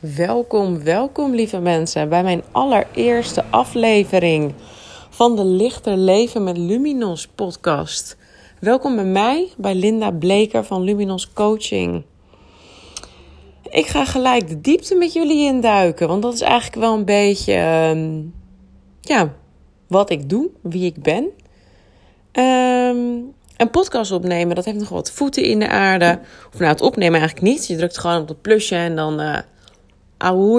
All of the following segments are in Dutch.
Welkom, welkom lieve mensen bij mijn allereerste aflevering van de Lichter Leven met Luminos podcast. Welkom bij mij, bij Linda Bleker van Luminos Coaching. Ik ga gelijk de diepte met jullie induiken, want dat is eigenlijk wel een beetje ehm, ja, wat ik doe, wie ik ben. Um, een podcast opnemen, dat heeft nog wat voeten in de aarde. Of nou, het opnemen eigenlijk niet. Je drukt gewoon op het plusje en dan uh,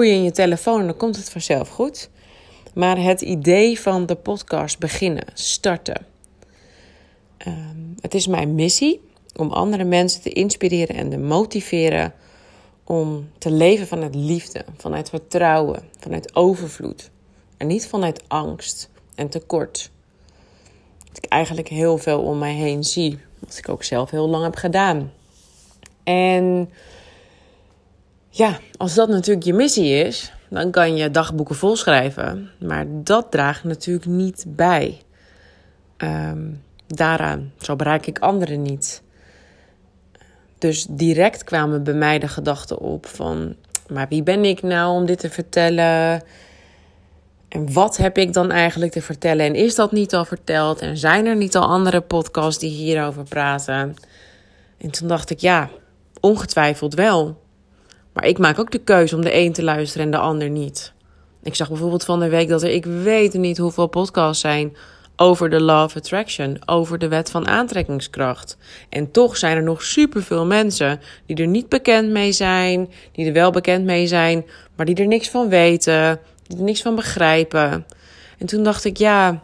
je in je telefoon en dan komt het vanzelf goed. Maar het idee van de podcast beginnen, starten. Ehm, het is mijn missie om andere mensen te inspireren en te motiveren om te leven vanuit liefde, vanuit vertrouwen, vanuit overvloed. En niet vanuit angst en tekort. Dat ik eigenlijk heel veel om mij heen zie. Wat ik ook zelf heel lang heb gedaan. En ja, als dat natuurlijk je missie is, dan kan je dagboeken volschrijven. Maar dat draagt natuurlijk niet bij. Um, daaraan, zo bereik ik anderen niet. Dus direct kwamen bij mij de gedachten op van... maar wie ben ik nou om dit te vertellen? En wat heb ik dan eigenlijk te vertellen? En is dat niet al verteld? En zijn er niet al andere podcasts die hierover praten? En toen dacht ik, ja, ongetwijfeld wel. Maar ik maak ook de keuze om de een te luisteren en de ander niet. Ik zag bijvoorbeeld van de week dat er, ik weet niet hoeveel podcasts zijn over de Law of Attraction, over de wet van aantrekkingskracht. En toch zijn er nog superveel mensen die er niet bekend mee zijn, die er wel bekend mee zijn, maar die er niks van weten, die er niks van begrijpen. En toen dacht ik, ja,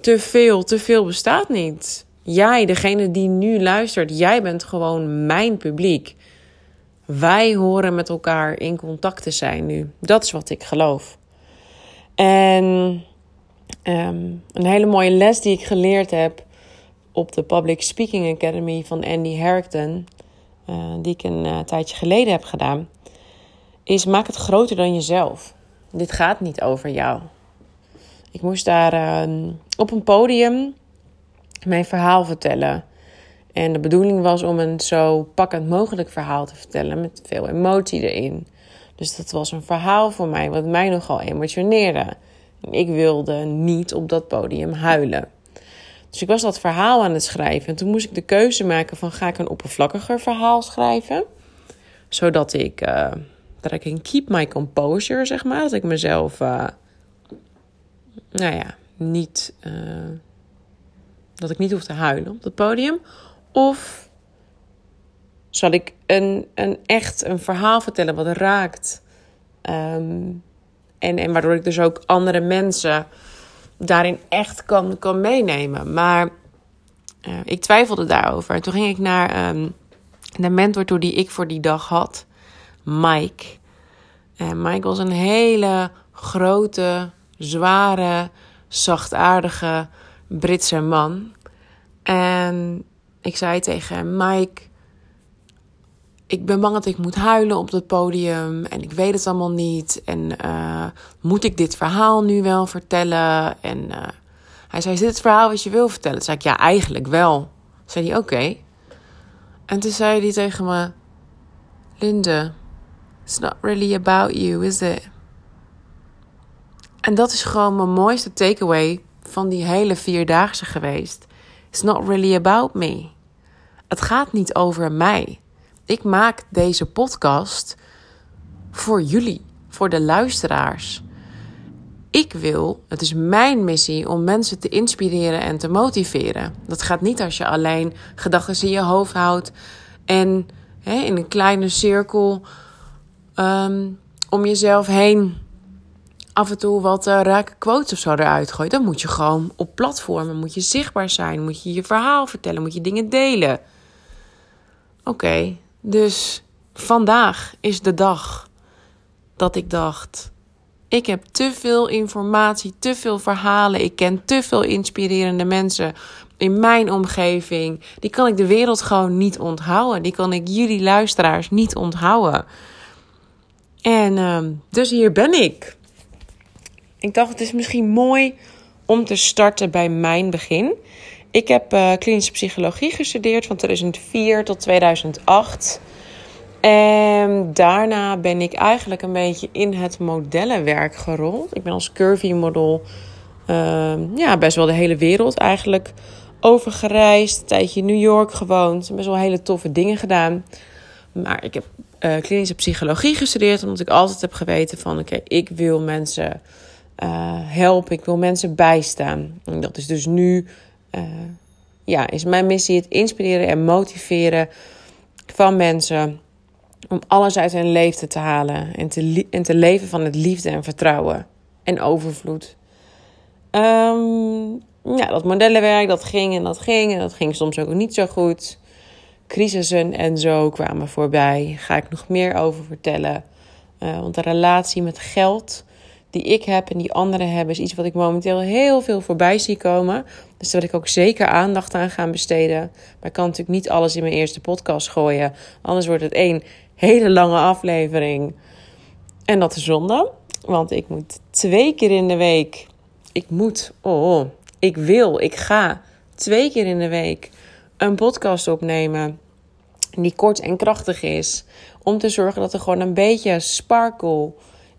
te veel, te veel bestaat niet. Jij, degene die nu luistert, jij bent gewoon mijn publiek. Wij horen met elkaar in contact te zijn nu. Dat is wat ik geloof. En um, een hele mooie les die ik geleerd heb op de Public Speaking Academy van Andy Harrington, uh, die ik een uh, tijdje geleden heb gedaan, is maak het groter dan jezelf. Dit gaat niet over jou. Ik moest daar uh, op een podium mijn verhaal vertellen. En de bedoeling was om een zo pakkend mogelijk verhaal te vertellen met veel emotie erin. Dus dat was een verhaal voor mij wat mij nogal emotioneerde. Ik wilde niet op dat podium huilen. Dus ik was dat verhaal aan het schrijven. En toen moest ik de keuze maken van ga ik een oppervlakkiger verhaal schrijven. Zodat ik, uh, dat ik een keep my composure, zeg maar. Dat ik mezelf, uh, nou ja, niet, uh, dat ik niet hoef te huilen op het podium. Of zal ik een, een echt een verhaal vertellen wat raakt. Um, en, en waardoor ik dus ook andere mensen daarin echt kan, kan meenemen. Maar uh, ik twijfelde daarover. En toen ging ik naar um, de mentor toe die ik voor die dag had. Mike. En Mike was een hele grote, zware, zachtaardige Britse man. En ik zei tegen Mike, ik ben bang dat ik moet huilen op het podium en ik weet het allemaal niet. En uh, moet ik dit verhaal nu wel vertellen? En uh, hij zei: Is dit het verhaal wat je wil vertellen? Toen zei ik: Ja, eigenlijk wel. Toen zei hij: Oké. En toen zei hij tegen me: Linde, it's not really about you, is it? En dat is gewoon mijn mooiste takeaway van die hele vierdaagse geweest. It's not really about me. Het gaat niet over mij. Ik maak deze podcast voor jullie, voor de luisteraars. Ik wil, het is mijn missie om mensen te inspireren en te motiveren. Dat gaat niet als je alleen gedachten in je hoofd houdt en hè, in een kleine cirkel um, om jezelf heen af en toe wat uh, rake quotes of zo eruit gooit. Dan moet je gewoon op platformen, moet je zichtbaar zijn, moet je je verhaal vertellen, moet je dingen delen. Oké, dus vandaag is de dag dat ik dacht: ik heb te veel informatie, te veel verhalen, ik ken te veel inspirerende mensen in mijn omgeving. Die kan ik de wereld gewoon niet onthouden. Die kan ik jullie luisteraars niet onthouden. En uh, dus hier ben ik. Ik dacht, het is misschien mooi om te starten bij mijn begin. Ik heb uh, klinische psychologie gestudeerd van 2004 tot 2008. En daarna ben ik eigenlijk een beetje in het modellenwerk gerold. Ik ben als curvy model uh, ja, best wel de hele wereld eigenlijk overgereisd. Een tijdje in New York gewoond. Best wel hele toffe dingen gedaan. Maar ik heb uh, klinische psychologie gestudeerd omdat ik altijd heb geweten van... oké, ik wil mensen uh, helpen, ik wil mensen bijstaan. En dat is dus nu... Uh, ja, is mijn missie het inspireren en motiveren van mensen om alles uit hun leven te halen en te, te leven van het liefde en vertrouwen en overvloed. Um, ja, dat modellenwerk, dat ging en dat ging en dat ging soms ook niet zo goed. Crisissen en zo kwamen voorbij. Ga ik nog meer over vertellen. Uh, want de relatie met geld die ik heb en die anderen hebben, is iets wat ik momenteel heel veel voorbij zie komen. Dus wil ik ook zeker aandacht aan gaan besteden. Maar ik kan natuurlijk niet alles in mijn eerste podcast gooien. Anders wordt het één hele lange aflevering. En dat is zonde. Want ik moet twee keer in de week. Ik moet. Oh, ik wil. Ik ga twee keer in de week een podcast opnemen. Die kort en krachtig is. Om te zorgen dat er gewoon een beetje sparkle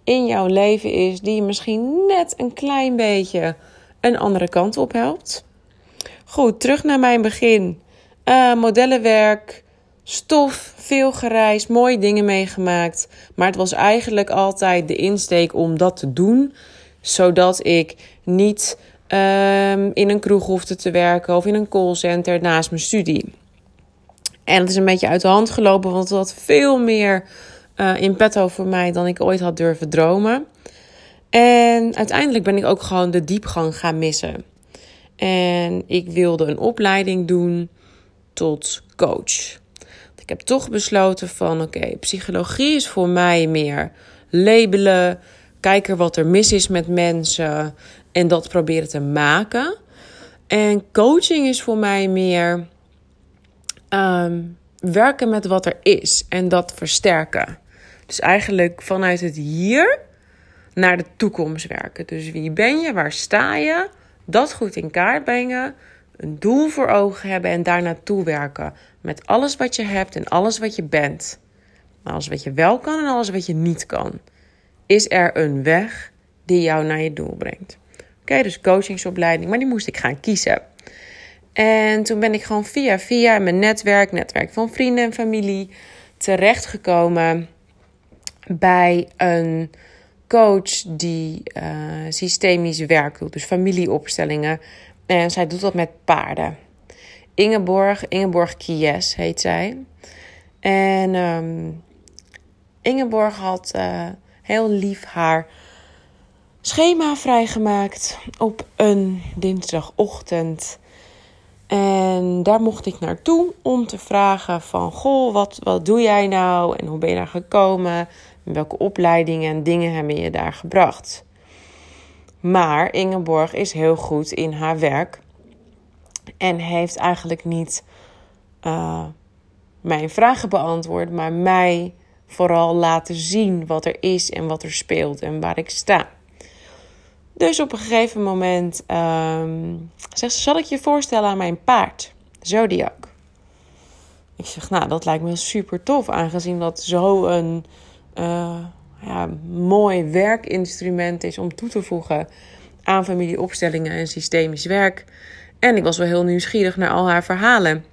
in jouw leven is. Die je misschien net een klein beetje een andere kant op helpt. Goed, terug naar mijn begin. Uh, modellenwerk stof, veel gereisd, mooie dingen meegemaakt. Maar het was eigenlijk altijd de insteek om dat te doen, zodat ik niet um, in een kroeg hoefde te werken of in een callcenter naast mijn studie. En het is een beetje uit de hand gelopen, want het veel meer uh, in petto voor mij dan ik ooit had durven dromen. En uiteindelijk ben ik ook gewoon de diepgang gaan missen. En ik wilde een opleiding doen tot coach. Ik heb toch besloten van oké, psychologie is voor mij meer labelen, kijken wat er mis is met mensen en dat proberen te maken. En coaching is voor mij meer um, werken met wat er is en dat versterken. Dus eigenlijk vanuit het hier naar de toekomst werken. Dus wie ben je, waar sta je, dat goed in kaart brengen, een doel voor ogen hebben en daar naartoe werken. Met alles wat je hebt en alles wat je bent. Alles wat je wel kan en alles wat je niet kan. Is er een weg die jou naar je doel brengt? Oké, dus coachingsopleiding, maar die moest ik gaan kiezen. En toen ben ik gewoon via via mijn netwerk, netwerk van vrienden en familie, terechtgekomen bij een coach die uh, systemisch werk doet. Dus familieopstellingen. En zij doet dat met paarden. Ingeborg, Ingeborg Kies heet zij. En um, Ingeborg had uh, heel lief haar schema vrijgemaakt op een dinsdagochtend. En daar mocht ik naartoe om te vragen van... Goh, wat, wat doe jij nou? En hoe ben je daar gekomen? Welke opleidingen en dingen hebben je daar gebracht? Maar Ingeborg is heel goed in haar werk. En heeft eigenlijk niet uh, mijn vragen beantwoord, maar mij vooral laten zien wat er is en wat er speelt en waar ik sta. Dus op een gegeven moment um, zegt ze: Zal ik je voorstellen aan mijn paard, Zodiac? Ik zeg: Nou, dat lijkt me super tof, aangezien dat zo een uh, ja, mooi werkinstrument is om toe te voegen aan familieopstellingen en systemisch werk. En ik was wel heel nieuwsgierig naar al haar verhalen.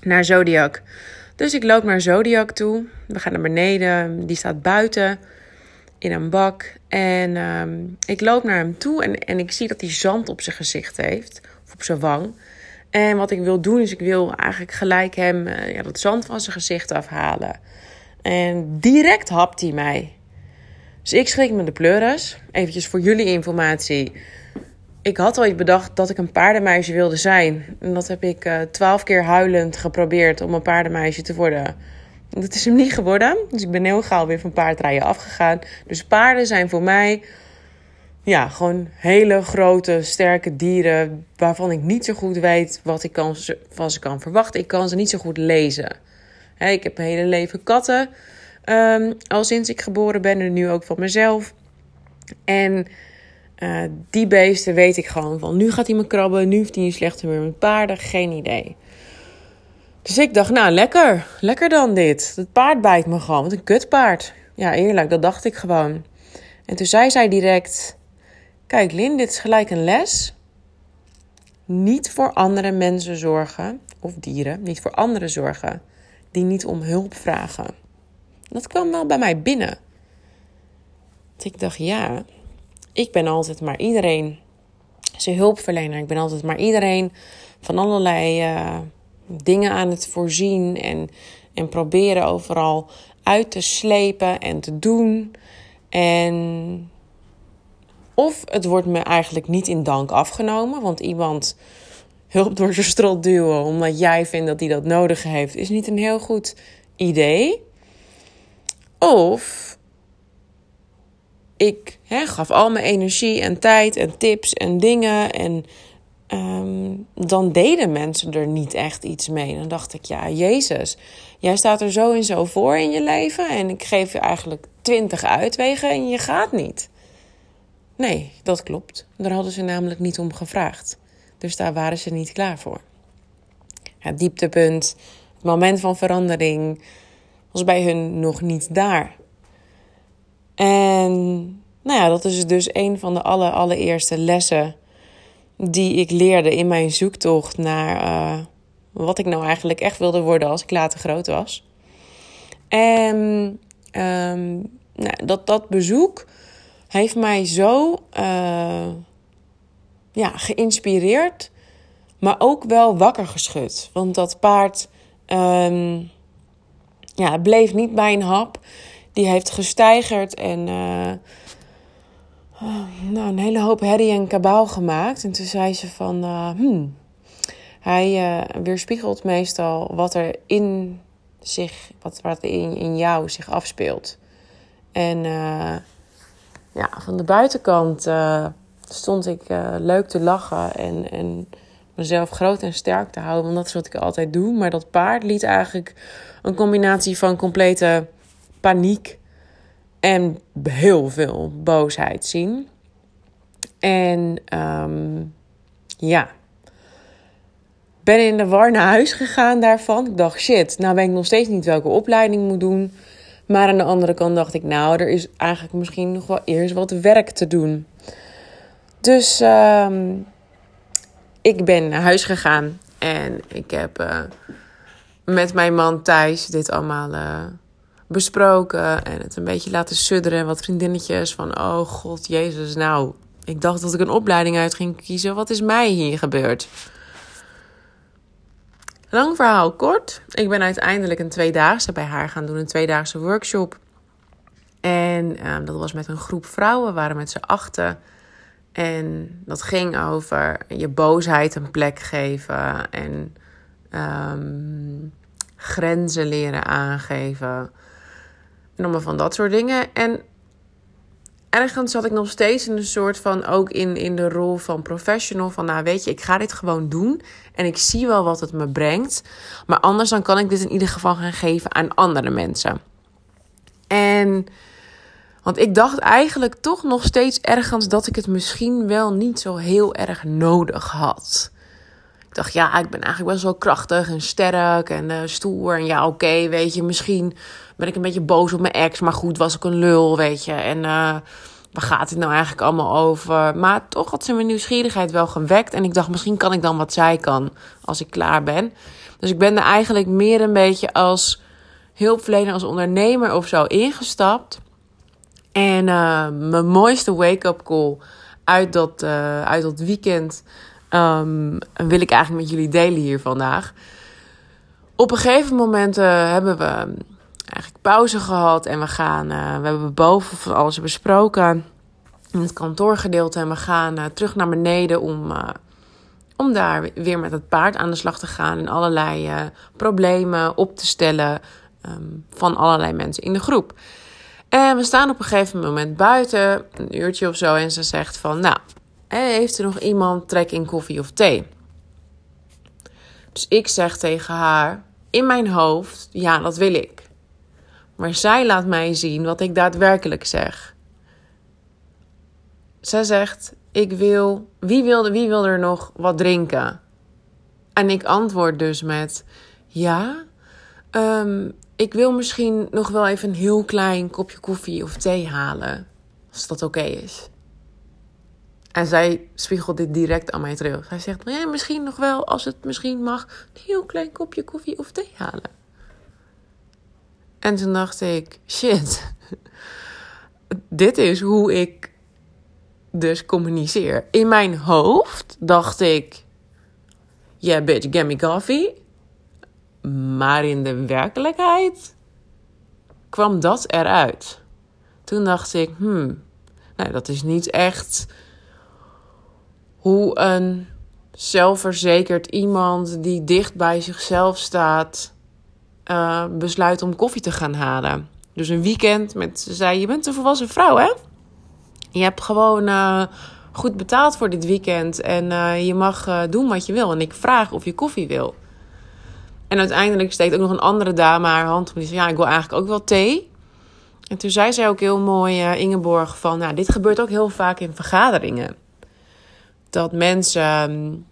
Naar Zodiac. Dus ik loop naar Zodiac toe. We gaan naar beneden. Die staat buiten in een bak. En ehm, ik loop naar hem toe en, en ik zie dat hij zand op zijn gezicht heeft. Of op zijn wang. En wat ik wil doen is ik wil eigenlijk gelijk hem uh, ja, dat zand van zijn gezicht afhalen. En direct hapt hij mij. Dus ik schrik me de pleuris. Eventjes voor jullie informatie. Ik had ooit bedacht dat ik een paardenmeisje wilde zijn. En dat heb ik uh, twaalf keer huilend geprobeerd om een paardenmeisje te worden. Dat is hem niet geworden. Dus ik ben heel gauw weer van paardrijden afgegaan. Dus paarden zijn voor mij ja, gewoon hele grote, sterke dieren. Waarvan ik niet zo goed weet wat ik van ze kan verwachten. Ik kan ze niet zo goed lezen. Ik heb mijn hele leven katten. Um, al sinds ik geboren ben en nu ook van mezelf. En uh, die beesten weet ik gewoon van. Nu gaat hij me krabben, nu heeft hij een slechte humeur met paarden, geen idee. Dus ik dacht, nou lekker, lekker dan dit. Het paard bijt me gewoon, wat een kutpaard. Ja, eerlijk, dat dacht ik gewoon. En toen zei zij direct: Kijk, Lin, dit is gelijk een les. Niet voor andere mensen zorgen, of dieren, niet voor anderen zorgen die niet om hulp vragen. Dat kwam wel bij mij binnen. ik dacht, ja, ik ben altijd maar iedereen zijn hulpverlener. Ik ben altijd maar iedereen van allerlei uh, dingen aan het voorzien en, en proberen overal uit te slepen en te doen. En of het wordt me eigenlijk niet in dank afgenomen, want iemand hulp door zijn strot duwen omdat jij vindt dat hij dat nodig heeft, is niet een heel goed idee. Of ik gaf al mijn energie en tijd en tips en dingen en Ehm, dan deden mensen er niet echt iets mee. Dan dacht ik, ja, Jezus, jij staat er zo en zo voor in je leven en ik geef je eigenlijk twintig uitwegen en je gaat niet. Nee, dat klopt. Daar hadden ze namelijk niet om gevraagd. Dus daar waren ze niet klaar voor. Het dieptepunt, het moment van verandering, was bij hun nog niet daar. En nou ja, dat is dus een van de aller, allereerste lessen die ik leerde in mijn zoektocht naar uh, wat ik nou eigenlijk echt wilde worden als ik later groot was. En um, nou, dat, dat bezoek heeft mij zo uh, ja, geïnspireerd, maar ook wel wakker geschud. Want dat paard um, ja, bleef niet bij een hap. Die heeft gestijgerd en uh, nou, een hele hoop herrie en kabaal gemaakt. En toen zei ze van, uh, hmm, hij uh, weerspiegelt meestal wat er in zich, wat, wat in, in jou zich afspeelt. En ja, van de buitenkant stond ik leuk te lachen en, en mezelf groot en sterk te houden. Want dat is wat ik altijd doe. Maar dat paard liet eigenlijk een combinatie van complete paniek en heel veel boosheid zien. En um, ja, ben in de war naar huis gegaan daarvan. Ik dacht, shit, nou ben ik nog steeds niet welke opleiding moet doen. Maar aan de andere kant dacht ik, nou, er is eigenlijk misschien nog wel eerst wat werk te doen. Dus um, ik ben naar huis gegaan en ik heb uh, met mijn man Thijs dit allemaal uh, besproken en het een beetje laten sudderen. Wat vriendinnetjes van, oh god, jezus, nou, ik dacht dat ik een opleiding uit ging kiezen. Wat is mij hier gebeurd? Lang verhaal kort. Ik ben uiteindelijk een tweedaagse bij haar gaan doen, een tweedaagse workshop. En ehm, dat was met een groep vrouwen, we waren met z'n achten. En dat ging over je boosheid een plek geven en um, grenzen leren aangeven. En allemaal van dat soort dingen. En ergens zat ik nog steeds in een soort van, ook in, in de rol van professional. Van nou weet je, ik ga dit gewoon doen. En ik zie wel wat het me brengt. Maar anders dan kan ik dit in ieder geval gaan geven aan andere mensen. En, want ik dacht eigenlijk toch nog steeds ergens dat ik het misschien wel niet zo heel erg nodig had. Ik dacht, ja, ik ben eigenlijk wel krachtig en sterk en uh, stoer. En ja, oké, weet je, misschien ben ik een beetje boos op mijn ex. Maar goed, was ik een lul, weet je. En uh, waar gaat het nou eigenlijk allemaal over? Maar toch had ze mijn nieuwsgierigheid wel gewekt. En ik dacht, misschien kan ik dan wat zij kan als ik klaar ben. Dus ik ben er eigenlijk meer een beetje als hulpverlener, als ondernemer of zo ingestapt. En uh, mijn mooiste wake-up call uit dat, uh, uit dat weekend um, wil ik eigenlijk met jullie delen hier vandaag. Op een gegeven moment uh, hebben we eigenlijk pauze gehad. En we gaan, we hebben boven van alles besproken in het kantoorgedeelte. En we gaan terug naar beneden om, om daar weer met het paard aan de slag te gaan. En allerlei problemen op te stellen um, van allerlei mensen in de groep. En we staan op een gegeven moment buiten, een uurtje of zo. En ze zegt van, nou, heeft er nog iemand trek in koffie of thee? Dus ik zeg tegen haar, in mijn hoofd, ja, dat wil ik. Maar zij laat mij zien wat ik daadwerkelijk zeg. Zij zegt: Ik wil. Wie wil, wie wil er nog wat drinken? En ik antwoord dus met: Ja, ehm, ik wil misschien nog wel even een heel klein kopje koffie of thee halen. Als dat oké is. En zij spiegelt dit direct aan mij terug. Zij zegt, ja, misschien nog wel, als het misschien mag, een heel klein kopje koffie of thee halen. En toen dacht ik, shit, dit is hoe ik dus communiceer. In mijn hoofd dacht ik, yeah bitch, get me coffee. Maar in de werkelijkheid kwam dat eruit. Toen dacht ik, hmm, nou, dat is niet echt hoe een zelfverzekerd iemand die dicht bij zichzelf staat, uh, besluit om koffie te gaan halen. Dus een weekend met, ze zei, je bent een volwassen vrouw hè? Je hebt gewoon uh, goed betaald voor dit weekend en uh, je mag doen wat je wil. En ik vraag of je koffie wil. En uiteindelijk steekt ook nog een andere dame haar hand op. Die zei, ja, ik wil eigenlijk ook wel thee. En toen zei zij ook heel mooi, uh, Ingeborg, van... Nou, dit gebeurt ook heel vaak in vergaderingen. Dat mensen...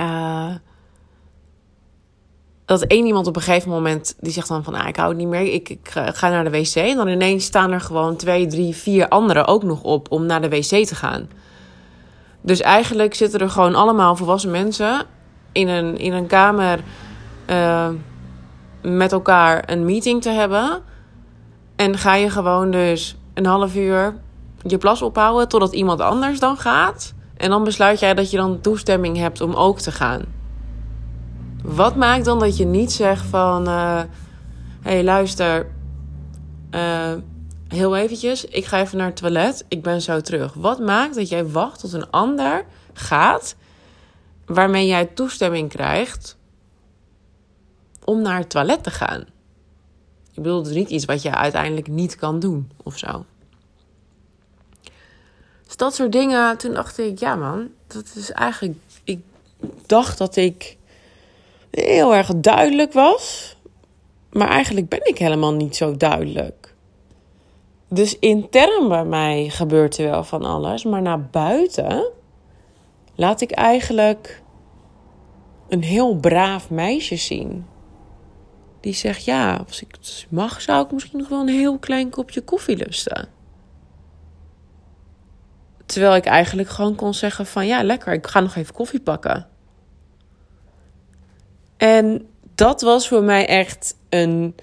Uh, dat één iemand op een gegeven moment... die zegt dan van, ah, ik hou het niet meer, ik, ik ga naar de wc. En dan ineens staan er gewoon twee, drie, vier anderen ook nog op... om naar de wc te gaan. Dus eigenlijk zitten er gewoon allemaal volwassen mensen... in een, in een kamer uh, met elkaar een meeting te hebben. En ga je gewoon dus een half uur je plas ophouden totdat iemand anders dan gaat. En dan besluit jij dat je dan toestemming hebt om ook te gaan. Wat maakt dan dat je niet zegt van... Uh, hey, luister... Uh, heel eventjes, ik ga even naar het toilet. Ik ben zo terug. Wat maakt dat jij wacht tot een ander gaat... waarmee jij toestemming krijgt om naar het toilet te gaan. Ik bedoel, het is niet iets wat je uiteindelijk niet kan doen of zo. Dus dat soort dingen. Toen dacht ik, ja man, dat is eigenlijk. Ik dacht dat ik heel erg duidelijk was. Maar eigenlijk ben ik helemaal niet zo duidelijk. Dus intern bij mij gebeurt er wel van alles. Maar naar buiten laat ik eigenlijk een heel braaf meisje zien die zegt: Ja, als ik het mag, zou ik misschien nog wel een heel klein kopje koffie lusten. Terwijl ik eigenlijk gewoon kon zeggen: van ja, lekker, ik ga nog even koffie pakken. En dat was voor mij echt een,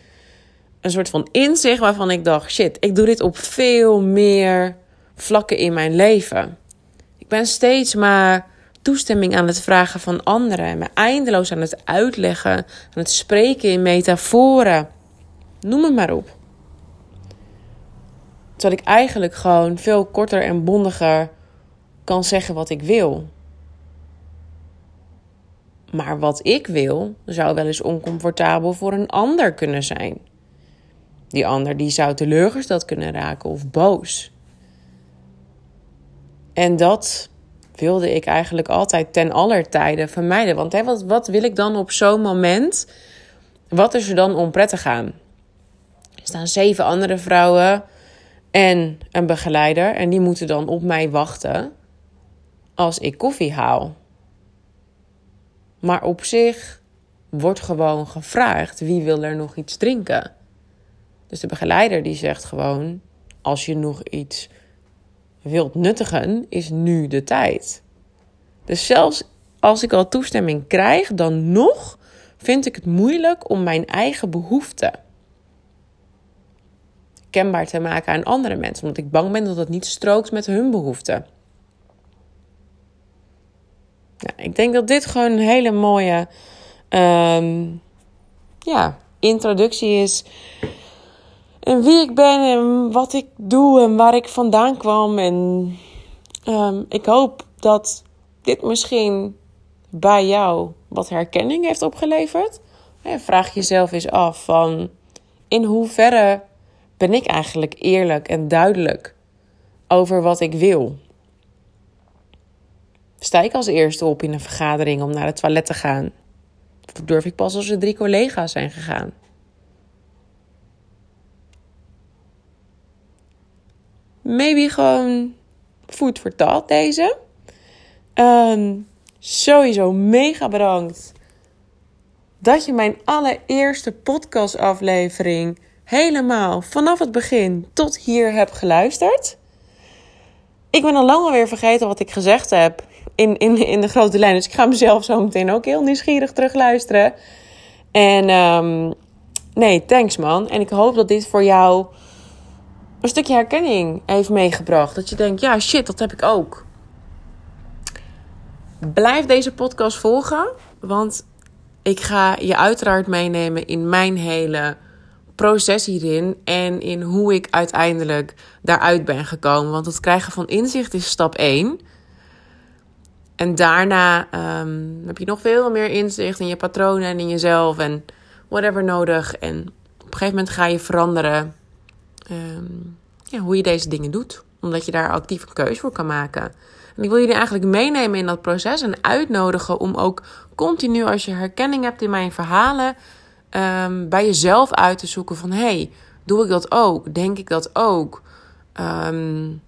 een soort van inzicht waarvan ik dacht: shit, ik doe dit op veel meer vlakken in mijn leven. Ik ben steeds maar toestemming aan het vragen van anderen. En me eindeloos aan het uitleggen, aan het spreken in metaforen. Noem het maar op. Terwijl ik eigenlijk gewoon veel korter en bondiger kan zeggen wat ik wil. Maar wat ik wil, zou wel eens oncomfortabel voor een ander kunnen zijn. Die ander die zou teleurgesteld kunnen raken of boos. En dat wilde ik eigenlijk altijd ten aller tijde vermijden. Want hè, wat, wat wil ik dan op zo'n moment? Wat is er dan onprettig aan? Er staan zeven andere vrouwen en een begeleider. En die moeten dan op mij wachten als ik koffie haal. Maar op zich wordt gewoon gevraagd wie wil er nog iets drinken. Dus de begeleider die zegt gewoon: als je nog iets wilt nuttigen, is nu de tijd. Dus zelfs als ik al toestemming krijg, dan nog vind ik het moeilijk om mijn eigen behoeften kenbaar te maken aan andere mensen, omdat ik bang ben dat het niet strookt met hun behoeften. Ik denk dat dit gewoon een hele mooie um, ja, introductie is en wie ik ben en wat ik doe en waar ik vandaan kwam. En um, ik hoop dat dit misschien bij jou wat herkenning heeft opgeleverd. vraag jezelf eens af van in hoeverre ben ik eigenlijk eerlijk en duidelijk over wat ik wil? Sta ik als eerste op in een vergadering om naar het toilet te gaan? Of durf ik pas als er drie collega's zijn gegaan? Maybe gewoon food for thought deze. Um, sowieso mega bedankt dat je mijn allereerste podcastaflevering helemaal vanaf het begin tot hier hebt geluisterd. Ik ben al lang alweer vergeten wat ik gezegd heb in, in, in de grote lijn. Dus ik ga mezelf zo meteen ook heel nieuwsgierig terugluisteren. En um, nee, thanks man. En ik hoop dat dit voor jou een stukje herkenning heeft meegebracht. Dat je denkt, ja shit, dat heb ik ook. Blijf deze podcast volgen, want ik ga je uiteraard meenemen in mijn hele proces hierin en in hoe ik uiteindelijk daaruit ben gekomen. Want het krijgen van inzicht is stap 1. En daarna um, heb je nog veel meer inzicht in je patronen en in jezelf en whatever nodig. En op een gegeven moment ga je veranderen um, ja, hoe je deze dingen doet. Omdat je daar actief een keuze voor kan maken. En ik wil jullie eigenlijk meenemen in dat proces en uitnodigen om ook continu als je herkenning hebt in mijn verhalen um, bij jezelf uit te zoeken van hey, doe ik dat ook? Denk ik dat ook? Um,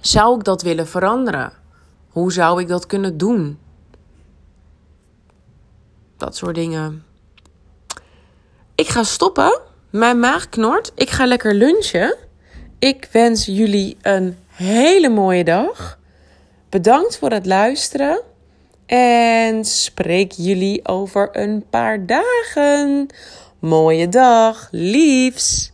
zou ik dat willen veranderen? Hoe zou ik dat kunnen doen? Dat soort dingen. Ik ga stoppen. Mijn maag knort. Ik ga lekker lunchen. Ik wens jullie een hele mooie dag. Bedankt voor het luisteren. En spreek jullie over een paar dagen. Mooie dag, liefs.